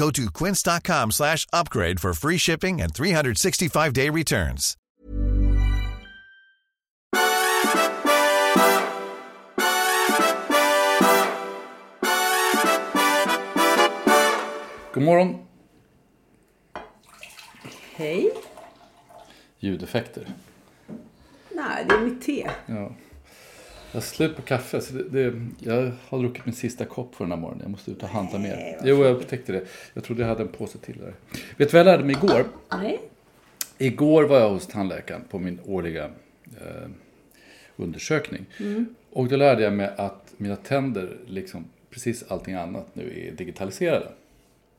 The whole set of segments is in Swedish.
Go to quince.com slash upgrade for free shipping and 365-day returns. God morgon. Hej. Ljudeffekter. Nej, det är mitt te. Ja. Jag har slut på kaffe. Så det, det, jag har druckit min sista kopp för den här morgonen. Jag måste ut och handla mer. Jo, jag upptäckte det. Jag trodde jag hade en påse till där. Vet du vad jag lärde mig igår? Nej. Igår var jag hos tandläkaren på min årliga eh, undersökning. Och då lärde jag mig att mina tänder, liksom precis allting annat nu, är digitaliserade.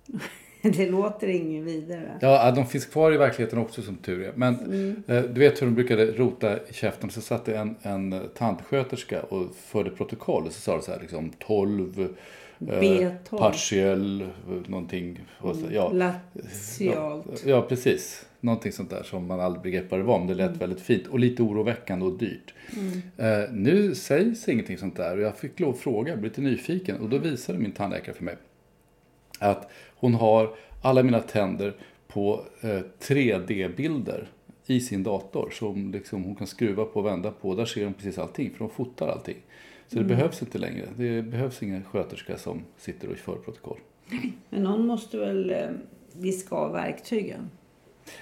Det låter ingen vidare. Ja, de finns kvar i verkligheten också som tur är. Men eh, du vet hur de brukade rota i käften. Så satt det en, en tandsköterska och förde protokoll. Och så sa det så här liksom 12, eh, B12. partiell, någonting. Så, ja. Latialt. Ja, precis. Någonting sånt där som man aldrig begrep vad det var. Men det lät väldigt fint och lite oroväckande och dyrt. Eh, nu sägs ingenting sånt där. Och jag fick lov att fråga, jag blev lite nyfiken. Och då visade min tandläkare för mig att hon har alla mina tänder på eh, 3D-bilder i sin dator. Som liksom hon kan skruva på och vända på. Där ser hon precis allting, för de fotar allting. Så det behövs inte längre. Det behövs ingen sköterska som sitter och för protokoll. Men någon måste väl eh, diska av verktygen?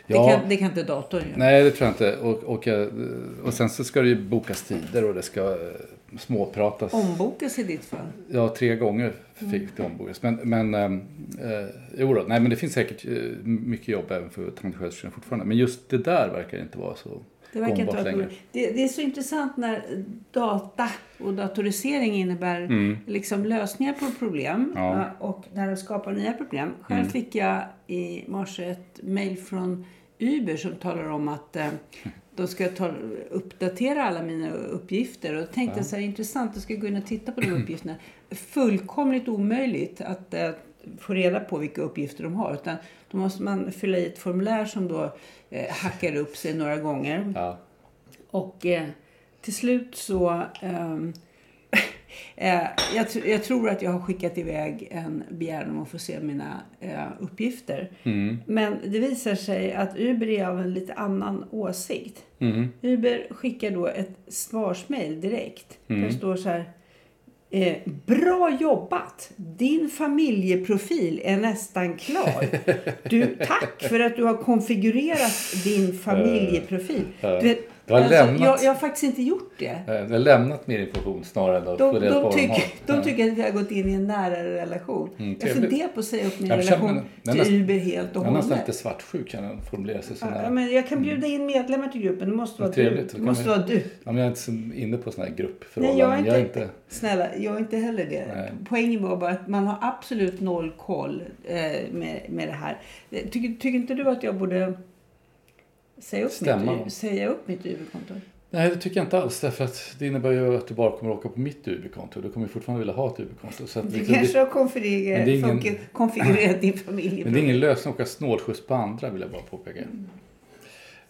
Ja. Det, kan, det kan inte datorn göra. Nej, det tror jag inte. Och, och, jag- och sen så ska det ju bokas tider och det ska eh, småpratas. Ombokas i ditt fall. Ja, tre gånger fick det ombokas. Men, men ehm, eh, jo då, nej men det finns säkert eh, mycket jobb även för tandsköterskorna fortfarande. Men just det där verkar inte vara så Det, verkar inte vara längre. det, det är så intressant när data och datorisering innebär liksom lösningar på problem Mm. Ja. Mm. eh, och när de skapar nya problem. Själv fick jag i morse ett mejl från Uber som talar om att eh, de ska ta, uppdatera alla mina uppgifter. Och då tänkte jag så här, intressant, jag ska gå in och titta på de uppgifterna. Fullkomligt omöjligt att eh, få reda på vilka uppgifter de har. Utan då måste man fylla i ett formulär som då eh, hackar upp sig några gånger. Ja. Och eh, till slut så... eh, jag, tr- jag tror att jag har skickat iväg en begäran om att få se mina eh, uppgifter. Men det visar sig att Uber är av en lite annan åsikt. Uber skickar då ett svarsmail direkt. Där det står så här. Eh, bra jobbat! Din familjeprofil är nästan klar. Du, tack för att du har konfigurerat din familjeprofil. Du vet, Du har alltså, lämnat- jag, jag har faktiskt inte gjort det. Eh, Jag har lämnat mer information snarare än att De, få reda på de, de tycker, de tycker att vi har gått in i en nära relation. jag trevligt. funderar på att säga upp min Jag känner- relation är till Uber helt och Jag är nästan hållet. lite svartsjuk kan jag formulera sig så Ja, nära. men jag kan bjuda in medlemmar till gruppen. Det måste vara Trevligt. du. Det måste vi- vara du. Ja, men jag är inte så inne på sådana här gruppförhållanden. Nej, jag inte, Jag inte... Snälla, jag är inte heller det. Nej. Poängen var bara att man har absolut noll koll eh, med, med det här. Eh, Tycker, tycker inte du att jag borde säga upp, Stämma. mitt, säga upp mitt Uber-konto? Nej, det tycker jag inte alls. Därför att det innebär ju att du bara kommer att åka på mitt Uber-konto. Du kommer fortfarande vilja ha ett Uber-konto. Så att Du liksom, kanske det, har konfigurerat, ingen- konfigurerat din familj. men det är ingen lösning att åka snålskjuts på andra vill jag bara påpeka.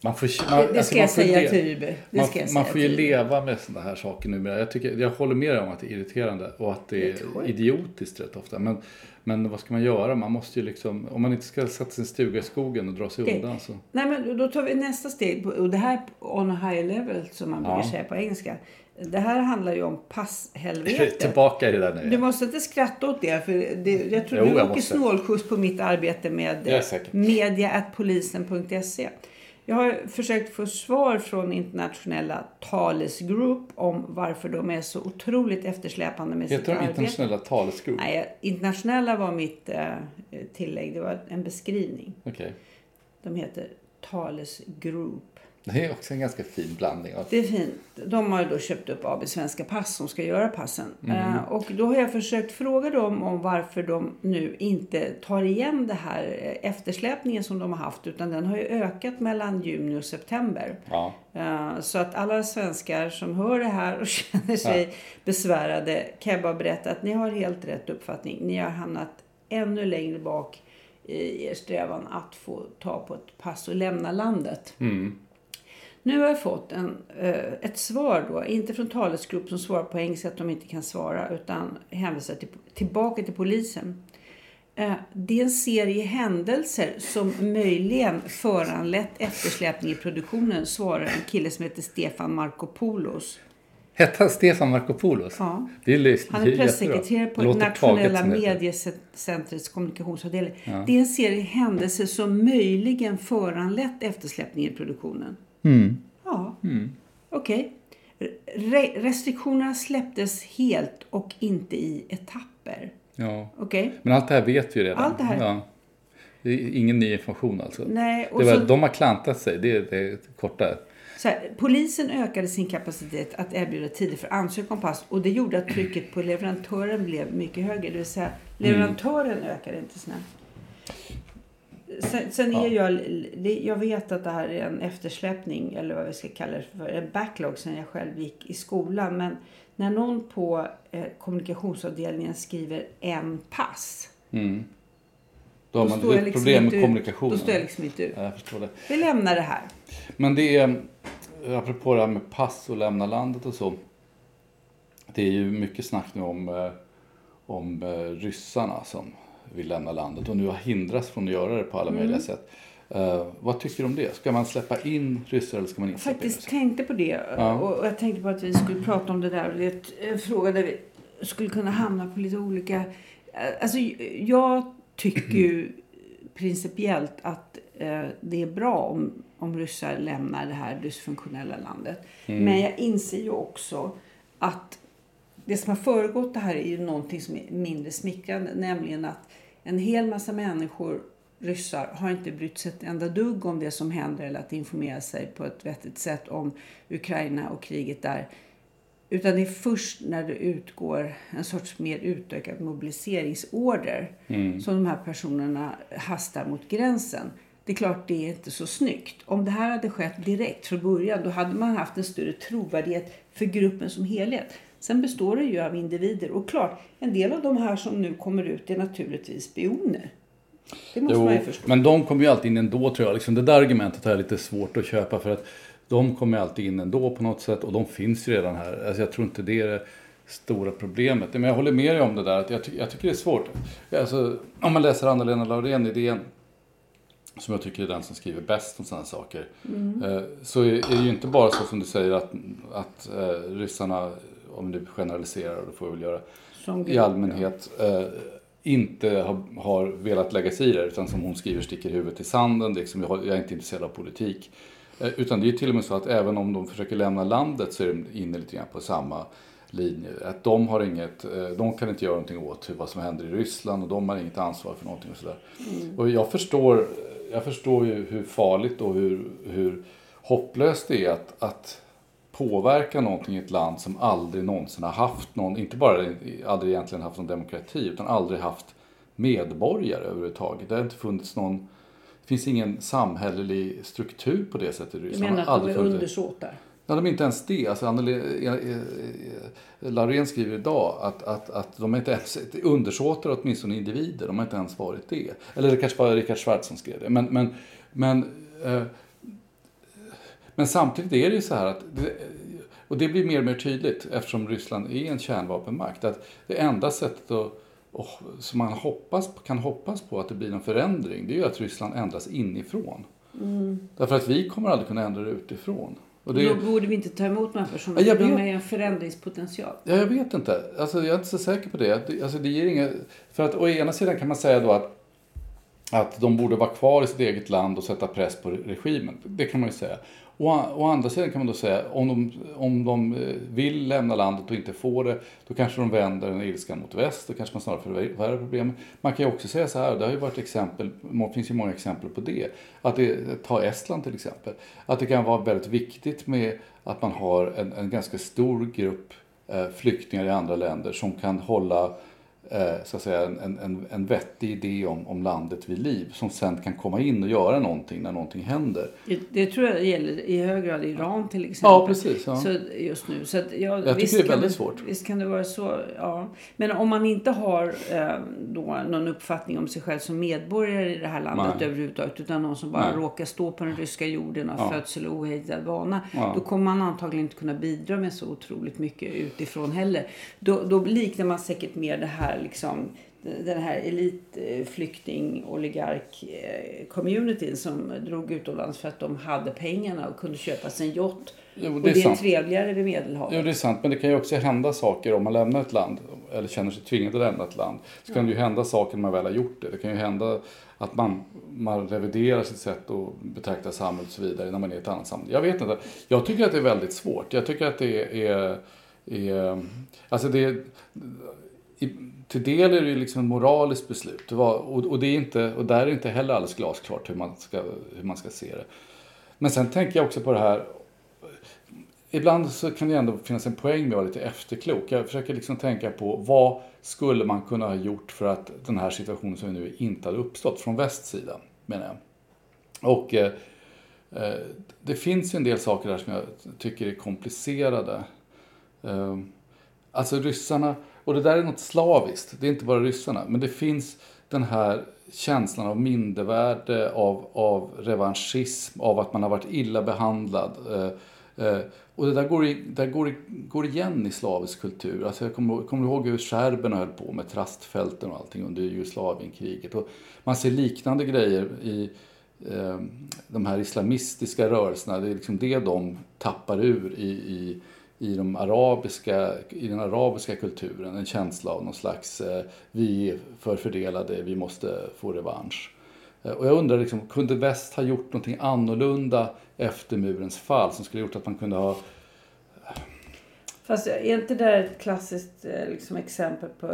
Man får, man, Det, det alltså, ska man jag får säga. Det Man, man får ju Uber. leva med sådana här saker numera. Jag, tycker, jag håller med dig om att det är irriterande och att det Det är skit. idiotiskt rätt ofta. Men, men vad ska man göra? Man måste ju liksom, om man inte ska sätta sin stuga i skogen och dra sig Okej. undan så. Nej, men då tar vi nästa steg. Och det här on a high level som man brukar Ja. säga på engelska. Det här handlar ju om passhelvetet. Tillbaka i det där nu. Du måste inte skratta åt det. För det, jag tror Jo, du åker snålskjuts på mitt arbete med säker. Jag har försökt få svar från internationella Thales Group om varför de är så otroligt eftersläpande med sitt Heter de arbete. internationella talesgrupp? Nej, internationella var mitt eh, tillägg. Det var en beskrivning. Okej. De heter Thales Group. Det är också en ganska fin blandning. Av... Det är fint. De har ju då köpt upp AB Svenska Pass som ska göra passen. Mm. Eh, och då har jag försökt fråga dem om varför de nu inte tar igen det här eh, eftersläpningen som de har haft. Utan den har ju ökat mellan juni och september. Ja. Eh, Så att alla svenskar som hör det här och känner sig besvärade kan jag bara berätta att ni har helt rätt uppfattning. Ni har hamnat ännu längre bak i er strävan att få ta på ett pass och lämna landet. Nu har jag fått en, eh, ett svar då, inte från talesgrupp som svarar på engelska att de inte kan svara utan hänvisar till, tillbaka till polisen. Eh, Det är en serie händelser som möjligen föranlett eftersläpning i produktionen, svarar en kille som heter Stefan Markopoulos. Hette han Stefan Markopoulos? Ja. Det är, lys- Han är pressekreterare på låter Nationella mediecentrets kommunikationsavdelning. Det är en serie händelser som möjligen föranlett eftersläpning i produktionen. Mm. Ja, okej. Re- restriktionerna släpptes helt och inte i etapper. Ja. Okej? Men allt det här vet vi redan. Allt det här- Ja. Det är ingen ny information alltså. Nej, och det var, så- De har klantat sig, det är det korta. Här, polisen ökade sin kapacitet att erbjuda tider för ansökan om pass och det gjorde att trycket på leverantören blev mycket högre. Det vill säga leverantören ökade inte snabbt. Sen, sen är jag, jag vet att det här är en eftersläpning eller vad vi ska kalla det för, en backlog sen jag själv gick i skolan. Men när någon på eh, kommunikationsavdelningen skriver en pass. Mm. Då har Då man ett liksom problem med ut. kommunikationen. Då står jag liksom inte ut. Ja, jag förstår det. Vi lämnar det här. Men det är, apropå det här med pass och lämna landet och så. Det är ju mycket snack nu om, eh, om eh, ryssarna som vill lämna landet och nu har hindrats från att göra det på alla Mm. möjliga sätt. Eh, vad tycker du om det? Ska man släppa in ryssar eller ska man inte Jag släppa in faktiskt ryssar? tänkte på det. Ja. Och jag tänkte på att vi skulle prata om det där. Det är en fråga där vi skulle kunna hamna på lite olika... Alltså, jag tycker ju principiellt att eh, det är bra om, om ryssar lämnar det här dysfunktionella landet. Men jag inser ju också att det som har föregått det här är ju någonting som är mindre smickrande. Nämligen att en hel massa människor, ryssar, har inte brytt sig ett enda dugg om det som händer eller att informera sig på ett vettigt sätt om Ukraina och kriget där. Utan det är först när det utgår en sorts mer utökad mobiliseringsorder som de här personerna hastar mot gränsen. Det är klart det är inte så snyggt. Om det här hade skett direkt från början då hade man haft en större trovärdighet för gruppen som helhet. Sen består det ju av individer och klart, en del av de här som nu kommer ut är naturligtvis spioner. Det måste man ju Jo, förstå. men de kommer ju alltid in ändå tror jag. Liksom, det där argumentet har jag lite svårt att köpa för att de kommer ju alltid in ändå på något sätt och de finns ju redan här. Alltså, jag tror inte det är det stora problemet. Men jag håller med dig om det där att jag, ty- jag tycker det är svårt. Alltså, om man läser Anna-Lena Laurén i DN som jag tycker är den som skriver bäst om sådana saker. Eh, Så är är det ju inte bara så som du säger att, att eh, ryssarna, om du generaliserar, och det får jag väl göra, Som i allmänhet eh, inte har, har velat lägga sig i det utan som hon skriver sticker huvudet i sanden. Liksom, jag, jag är inte intresserad av politik. Eh, utan det är ju till och med så att även om de försöker lämna landet så är de inne lite grann på samma linje. Att de har inget, eh, de kan inte göra någonting åt vad som händer i Ryssland och de har inget ansvar för någonting och sådär. Och jag förstår, jag förstår ju hur farligt och hur, hur hopplöst det är att, att påverka någonting i ett land som aldrig någonsin har haft någon, inte bara aldrig egentligen haft någon demokrati, utan aldrig haft medborgare överhuvudtaget. Det har inte funnits någon, det finns ingen samhällelig struktur på det sättet i Du Ryssland. menar Det har att de är undersåtar? Ja, de är inte ens det. Alltså, eh, eh, eh, Laurén skriver idag att, att, att de är inte ens undersåtar åtminstone individer. De har inte ens varit det. Eller det kanske var Richard Schwartz som skrev det. Men, men, men eh, Men samtidigt är det ju så här att och det blir mer och mer tydligt eftersom Ryssland är en kärnvapenmakt. Att det enda sättet att, och, som man hoppas, kan hoppas på att det blir en förändring det är ju att Ryssland ändras inifrån. Mm. Därför att vi kommer aldrig kunna ändra det utifrån. Och det... Då borde vi inte ta emot människor som ja, de är en förändringspotential. Ja, jag vet inte. Alltså, jag är inte så säker på det. Alltså, det ger inga... För att å ena sidan kan man säga då att, att de borde vara kvar i sitt eget land och sätta press på regimen. Det kan man ju säga. Å, å andra sidan kan man då säga, om de, om de eh, vill lämna landet och inte får det, då kanske de vänder den ilskan mot väst, då kanske man snarare förvärrar problemen. Man kan ju också säga så här, det har ju varit exempel, det finns ju många exempel på det, att det, ta Estland till exempel, att det kan vara väldigt viktigt med att man har en, en ganska stor grupp eh, flyktingar i andra länder som kan hålla så att säga, en, en, en vettig idé om, om landet vid liv som sen kan komma in och göra någonting när någonting händer. Det, det tror jag gäller i hög grad Iran till exempel. Ja, precis. Ja. Så just nu. Så att, ja, jag tycker det är väldigt det, svårt. Visst kan det vara så. Ja. Men om man inte har eh, då någon uppfattning om sig själv som medborgare i det här landet Nej. överhuvudtaget utan någon som bara Nej. råkar stå på den ryska jorden och ja. födsel och ohejdad vana. Ja. Då kommer man antagligen inte kunna bidra med så otroligt mycket utifrån heller. Då, då liknar man säkert mer det här liksom den här elitflykting oligark communityn som drog utomlands för att de hade pengarna och kunde köpa sig en yacht. Jo, det och det är, är trevligare vid Medelhavet. Jo, det är sant. Men det kan ju också hända saker om man lämnar ett land eller känner sig tvingad att lämna ett land. Så kan det ju hända saker när man väl har gjort det. Det kan ju hända att man, man reviderar sitt sätt att betrakta samhället och så vidare när man är i ett annat samhälle. Jag vet inte. Jag tycker att det är väldigt svårt. Jag tycker att det är, är alltså det i, till del är det ju liksom ett moraliskt beslut. Och, och, det är inte, och där är det inte heller alldeles glasklart hur man, ska, hur man ska se det. Men sen tänker jag också på det här. Ibland så kan det ändå finnas en poäng med att vara lite efterklok. Jag försöker liksom tänka på vad skulle man kunna ha gjort för att den här situationen som vi nu inte hade uppstått från västs sida, menar jag. Och eh, eh, det finns ju en del saker där som jag tycker är komplicerade. Eh, alltså ryssarna och det där är något slaviskt, det är inte bara ryssarna. Men det finns den här känslan av mindervärde, av, av revanschism, av att man har varit illa behandlad. Eh, eh, och det där, går, i, där går, går igen i slavisk kultur. Alltså jag kommer, kommer ihåg hur serberna höll på med trastfälten och allting under Jugoslavienkriget. Och man ser liknande grejer i eh, de här islamistiska rörelserna. Det är liksom det de tappar ur i, i i, de arabiska, i den arabiska kulturen en känsla av någon slags eh, vi är förfördelade, vi måste få revansch. Eh, och jag undrar, liksom, kunde väst ha gjort någonting annorlunda efter murens fall som skulle gjort att man kunde ha Fast är inte det ett klassiskt eh, liksom, exempel på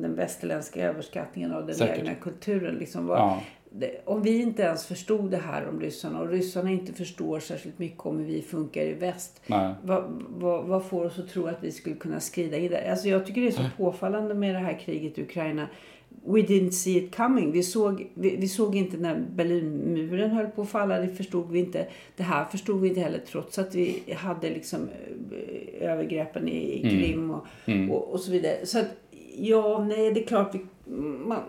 den västerländska överskattningen av den Säkert. egna kulturen? Liksom, vad, ja om vi inte ens förstod det här om ryssarna och ryssarna inte förstår särskilt mycket om hur vi funkar i väst. Vad, vad, vad, får oss att tro att vi skulle kunna skrida in där? Alltså jag tycker det är så påfallande med det här kriget i Ukraina. We didn't see it coming. Vi såg, vi, vi, såg inte när Berlinmuren höll på att falla. Det förstod vi inte. Det här förstod vi inte heller trots att vi hade liksom eh, övergreppen i, i mm. Krim och, mm. och, och, så vidare. Så att, ja, nej, det är klart vi... Man,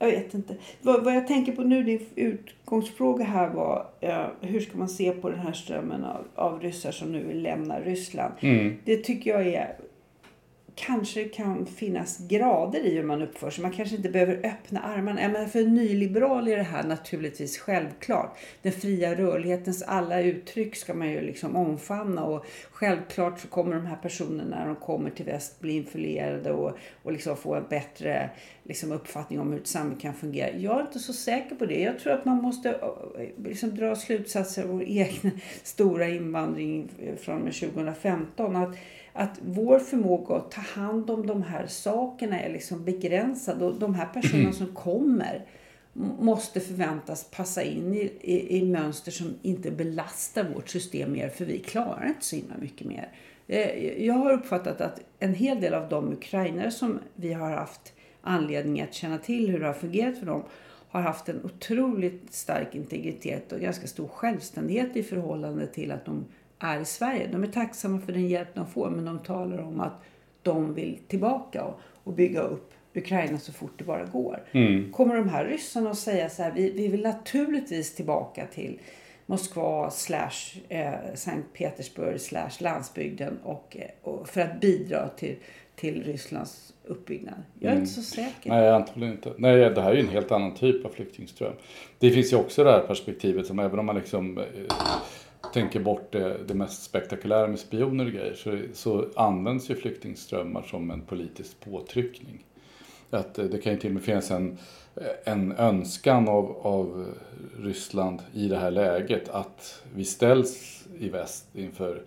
jag vet inte. Vad, vad, jag tänker på nu, din utgångsfråga här var uh, hur ska man se på den här strömmen av, av ryssar som nu vill lämna Ryssland. Mm. Det tycker jag är kanske kan finnas grader i hur man uppför sig. Man kanske inte behöver öppna armarna. Men för en nyliberal är det här naturligtvis självklart. Den fria rörlighetens alla uttryck ska man ju liksom omfamna och självklart så kommer de här personerna när de kommer till väst bli influerade och, och liksom få en bättre liksom uppfattning om hur ett samhälle kan fungera. Jag är inte så säker på det. Jag tror att man måste eh, liksom dra slutsatser av vår egen stora invandring från 2015. Att att vår förmåga att ta hand om de här sakerna är liksom begränsad och de här personerna mm. som kommer måste förväntas passa in i, i, i, mönster som inte belastar vårt system mer för vi klarar inte så himla mycket mer. Eh, jag har uppfattat att en hel del av de ukrainare som vi har haft anledning att känna till hur det har fungerat för dem har haft en otroligt stark integritet och ganska stor självständighet i förhållande till att de är i Sverige. De är tacksamma för den hjälp de får men de talar om att de vill tillbaka och, och bygga upp Ukraina så fort det bara går. Mm. Kommer de här ryssarna att säga så här, vi, vi vill naturligtvis tillbaka till Moskva slash eh, Sankt Petersburg slash landsbygden och, eh, och för att bidra till, till Rysslands uppbyggnad. Jag är inte så säker. Nej, antagligen inte. Nej, det här är ju en helt annan typ av flyktingström. Det finns ju också det här perspektivet som även om man liksom eh, tänker bort det, det mest spektakulära med spioner och grejer så, så används ju flyktingströmmar som en politisk påtryckning. Att eh, det kan ju till och med finnas en, en önskan av, av Ryssland i det här läget att vi ställs i väst inför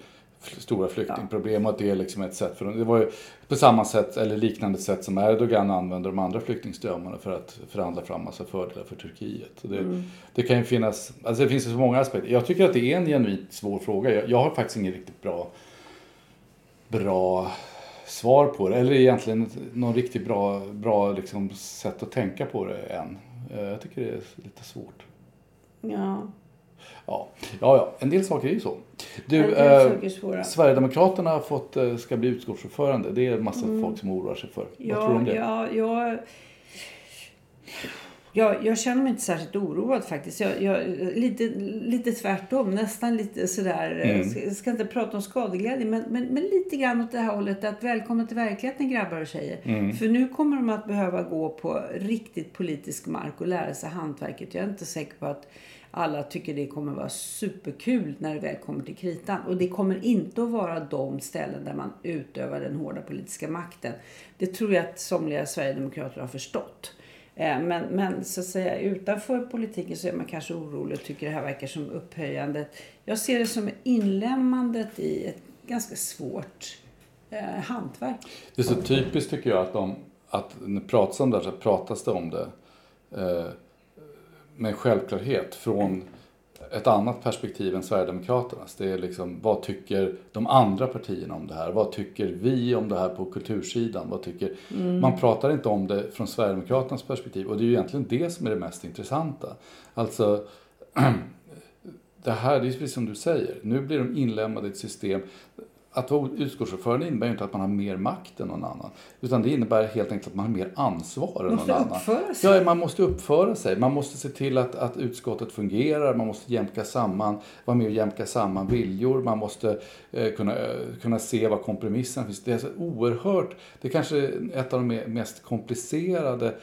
stora flyktingproblem och att det är liksom ett sätt för dem. Det var ju på samma sätt eller liknande sätt som Erdogan använder de andra flyktingströmmarna för att förhandla fram massa fördelar för Turkiet. Det, mm. det kan ju finnas, alltså det finns så många aspekter. Jag tycker att det är en genuint svår fråga. Jag, jag har faktiskt inget riktigt bra, bra svar på det. Eller egentligen någon riktigt bra, bra liksom sätt att tänka på det än. Eh, jag tycker det är lite svårt. Ja. Ja, ja, ja. en del saker är ju så. Du, eh, Sverigedemokraterna fått, eh, ska bli utskottsordförande. Det är en massa mm. folk som oroar sig för. Ja, Vad tror du om det? Ja, jag, jag, jag känner mig inte särskilt oroad faktiskt. Jag, jag, lite, lite tvärtom, nästan lite sådär. Eh, mm. Jag ska inte prata om skadeglädje, men, men, men lite grann åt det här hållet att välkommen till verkligheten grabbar och tjejer. Mm. För nu kommer de att behöva gå på riktigt politisk mark och lära sig hantverket. Jag är inte säker på att alla tycker det kommer vara superkul när det väl kommer till kritan. Och det kommer inte att vara de ställen där man utövar den hårda politiska makten. Det tror jag att somliga sverigedemokrater har förstått. Eh, men, men så att säga utanför politiken så är man kanske orolig och tycker det här verkar som upphöjandet. Jag ser det som inlämmandet i ett ganska svårt eh, hantverk. Det är så typiskt tycker jag att, de, att när det pratas om det så pratas det om det eh, med självklarhet från ett annat perspektiv än Sverigedemokraternas. Det är liksom, vad tycker de andra partierna om det här? Vad tycker vi om det här på kultursidan? Vad tycker... Mm. Man pratar inte om det från Sverigedemokraternas perspektiv och det är ju egentligen det som är det mest intressanta. Alltså, det här, det är precis som du säger, nu blir de inlämnade i ett system att vara utskottsordförande innebär ju inte att man har mer makt än någon annan. Utan det innebär helt enkelt att man har mer ansvar än någon annan. Uppföra sig. Ja, man måste uppföra sig. Man måste se till att, att utskottet fungerar. Man måste jämka samman, vara med och jämka samman viljor. Man måste eh, kunna, eh, kunna se vad kompromissen finns. Det är så oerhört, det är kanske ett av de mest komplicerade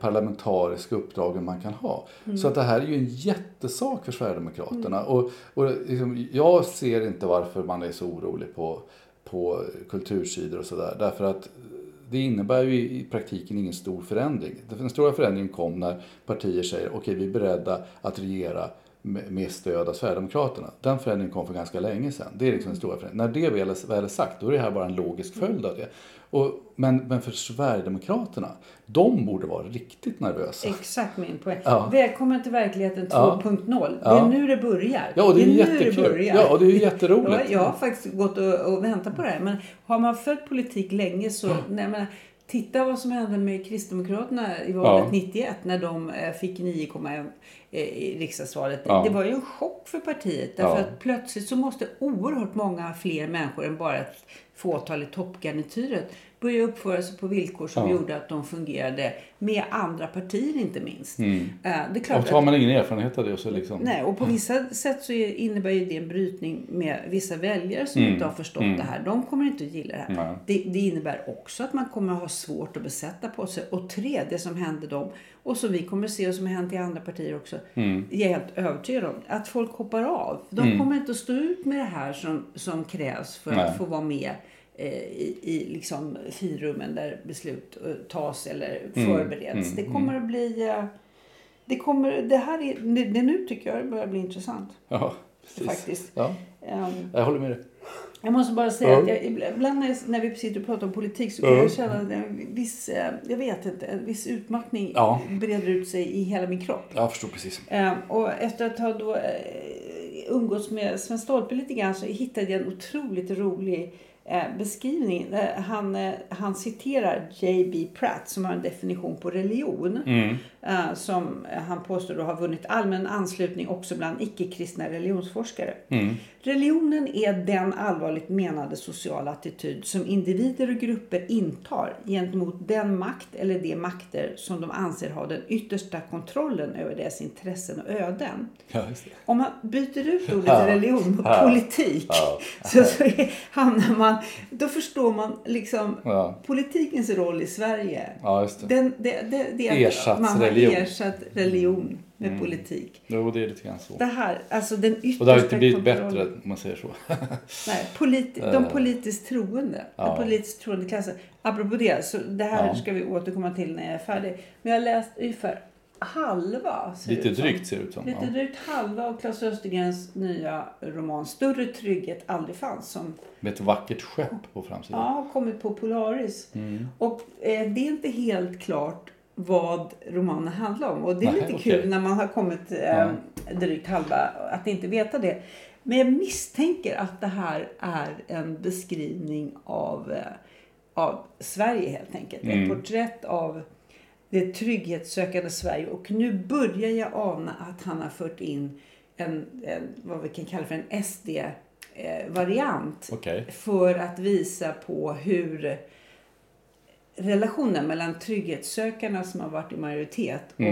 parlamentariska uppdragen man kan ha. Mm. Så att det här är ju en jättesak för Sverigedemokraterna. Mm. Och, och liksom, jag ser inte varför man är så orolig på, på kultursidor och sådär. Därför att det innebär ju i praktiken ingen stor förändring. Den stora förändringen kom när partier säger okej okay, vi är beredda att regera med stöd av Sverigedemokraterna. Den förändringen kom för ganska länge sedan. Det är liksom den stora förändringen. När det väl är, väl är sagt, då är det här bara en logisk följd av det. Och, men, men för Sverigedemokraterna, de borde vara riktigt nervösa. Exakt min poäng. Ja. Välkommen till verkligheten 2.0. Ja. Det är nu det börjar. Ja, det är, det är jättekul. Nu det börjar. Ja, det är jätteroligt. Ja, jag har faktiskt gått och, och väntat på det här. Men har man följt politik länge så, mm. nej, men, Titta vad som hände med Kristdemokraterna i valet ja. 91 när de eh, fick 9,1 eh, i riksdagsvalet. Ja. Det var ju en chock för partiet. Därför ja. att plötsligt så måste oerhört många fler människor än bara ett fåtal i toppgarnityret börja uppföra sig på villkor som ja. gjorde att de fungerade med andra partier inte minst. Mm. Uh, det är klart och har man ingen erfarenhet av det så liksom... Nej, och på vissa sätt så innebär ju det en brytning med vissa väljare som mm. inte har förstått mm. det här. De kommer inte att gilla det här. Det, det, innebär också att man kommer att ha svårt att besätta på sig. Och tre, det som hände dem och som vi kommer att se och som har hänt i andra partier också. Mm. Jag är helt övertygad om att folk hoppar av. De mm. kommer inte att stå ut med det här som, som krävs för Nej. att få vara med Eh, i, i liksom finrummen där beslut eh, tas eller mm, förbereds. Mm, mm, det kommer att bli... Eh, det, kommer, det här är, det, det nu tycker jag börjar bli intressant. Ja, precis. Faktiskt. Ja. Um, jag håller med dig. Jag måste bara säga mm. att jag, ibland när, när vi sitter och pratar om politik så kan jag känna en viss, jag vet inte, en viss utmattning ja. breder ut sig i hela min kropp. Jag förstår precis. Um, och efter att ha då, umgåtts med Sven Stolpe lite grann så hittade jag en otroligt rolig eh, Eh, beskrivning. Eh, han, eh, han citerar J.B. Pratt som har en definition på religion. Mm. Eh, som han påstår då har vunnit allmän anslutning också bland icke-kristna religionsforskare. Religionen är den allvarligt menade sociala attityd som individer och grupper intar gentemot den makt eller de makter som de anser ha den yttersta kontrollen över deras intressen och öden. Ja. Om man byter ut ordet Ja. religion mot Ja. politik så, så är, hamnar man, då förstår man liksom politikens roll i Sverige. Ja, just det. Den, det, det, det Ersatt har religion. ersatt religion med politik. Jo, det är lite grann så. Det här, alltså den yttersta Och det har inte blivit kontrollen- bättre om man säger så. Nej, politi- de Eh. politiskt troende. Ja. Den politiskt troende klassen. Apropå det, så det här Ja. ska vi återkomma till när jag är färdig. Men jag har läst ungefär halva. ser Lite drygt ser det ut som. Lite Ja. drygt halva av Claes Östergrens nya roman Större trygghet aldrig fanns. Som Med ett vackert skepp på framsidan. ja, har kommit på Polaris. Mm. Och eh, det är inte helt klart vad romanen handlar om. Och det är Nej, lite okej. kul när man har kommit eh, drygt halva att inte veta det. Men jag misstänker att det här är en beskrivning av, eh, av Sverige helt enkelt. Ett porträtt av det trygghetssökande Sverige. Och nu börjar jag ana att han har fört in en, en vad vi kan kalla för en SD-variant. Okej. För att visa på hur relationen mellan trygghetssökarna som har varit i majoritet och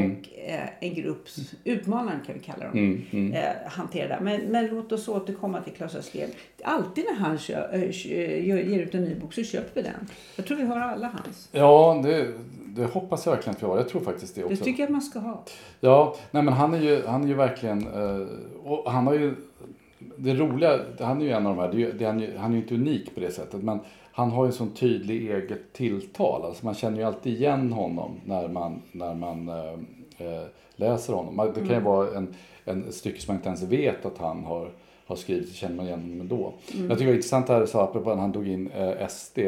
eh, en grupps utmanare kan vi kalla dem. Mm, mm. Eh, hanterar det. Men, men låt oss återkomma till Claes Östgren. Alltid när han kö, gör- ger ut en ny bok så köper vi den. Jag tror vi har alla hans. Ja, det, det hoppas jag verkligen att vi har. Jag tror faktiskt det Det också. tycker jag man ska ha. Ja, nej men han är ju, han är ju verkligen... eh, och han har ju... Det roliga, han är ju en av de här, det är, det han är ju inte unik på det sättet, men han har ju en sån tydlig eget tilltal. Alltså man känner ju alltid igen honom när man, när man eh, läser honom. Det kan ju vara en, en stycke som man inte ens vet att han har, har skrivit, så känner man igen honom ändå. Jag tycker det var intressant det här sa apropå när han tog in eh, SD.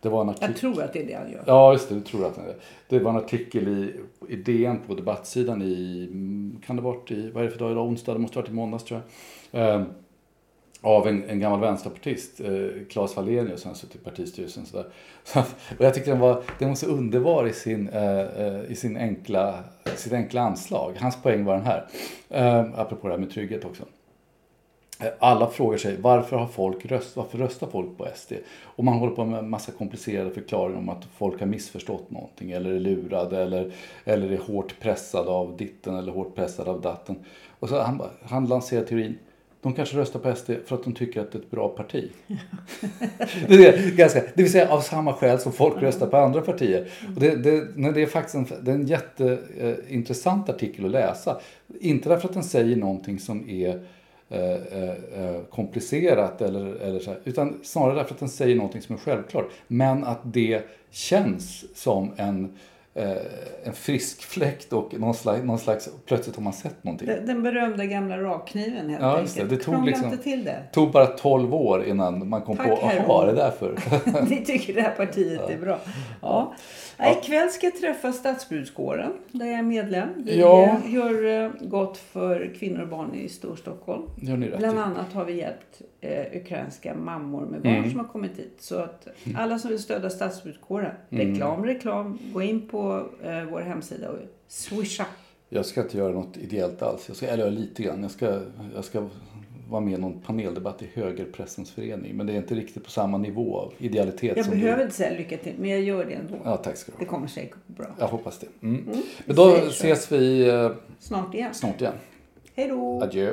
Det var en artikel... Jag tror att det är det han gör. Ja, just det. Du tror att det är det. Det var en artikel i, i DN på debattsidan i, mm, kan det varit i, vad är det för dag idag? Onsdag? Det måste ha varit i måndags tror jag. Eh, av en, en gammal vänsterpartist, eh, Claes Wallenius, som har suttit i partistyrelsen. Så där. Så, att- och jag tyckte den var, den var så underbar i, sin, eh, eh, i sin enkla, sitt enkla anslag. Hans poäng var den här, eh, apropå det här med trygghet också. Eh, alla frågar sig varför har folk röst, varför röstar folk på SD? Och man håller på med en massa komplicerade förklaringar om att folk har missförstått någonting eller är lurade eller, eller är hårt pressade av ditten eller hårt pressade av datten. Och så han, han lanserar teorin de kanske röstar på SD för att de tycker att det är ett bra parti. det, är ganska, det vill säga av samma skäl som folk röstar på andra partier. Och det, det, nej, det är faktiskt en, det är en jätteintressant artikel att läsa. Inte därför att den säger någonting som är eh, eh, eh, komplicerat eller, eller så här, utan snarare därför att den säger någonting som är självklart. Men att det känns som en, en frisk fläkt och någon slags, någon slags, plötsligt har man sett någonting. Den, berömda gamla rakkniven helt Ja, just det. enkelt. Det tog liksom- till det. tog bara 12 år innan man kom Tack, på, jaha, det är därför. Ni tycker det här partiet är bra. Ja. Ja. Ikväll ska jag träffa Stadsbrudskåren där jag är medlem. Vi Ja. eh, gör eh, gott för kvinnor och barn i Storstockholm. Gör ni rätt. Bland annat har vi hjälpt eh, ukrainska mammor med barn Mm. som har kommit hit. Så att alla som vill stödja Stadsbrudskåren, Mm. reklam, reklam, gå in på eh, vår hemsida och swisha. Jag ska inte göra något ideellt alls. Jag ska, eller lite grann. Jag ska, jag ska vara med i någon paneldebatt i Högerpressens förening. Men det är inte riktigt på samma nivå av idealitet Jag som behöver du. inte säga lycka till, men jag gör det ändå. Ja, tack ska du Det ha. kommer säkert gå bra. Jag hoppas det. Mm. Mm, Men då ses vi eh, Snart igen. snart igen. Hej då! Adjö.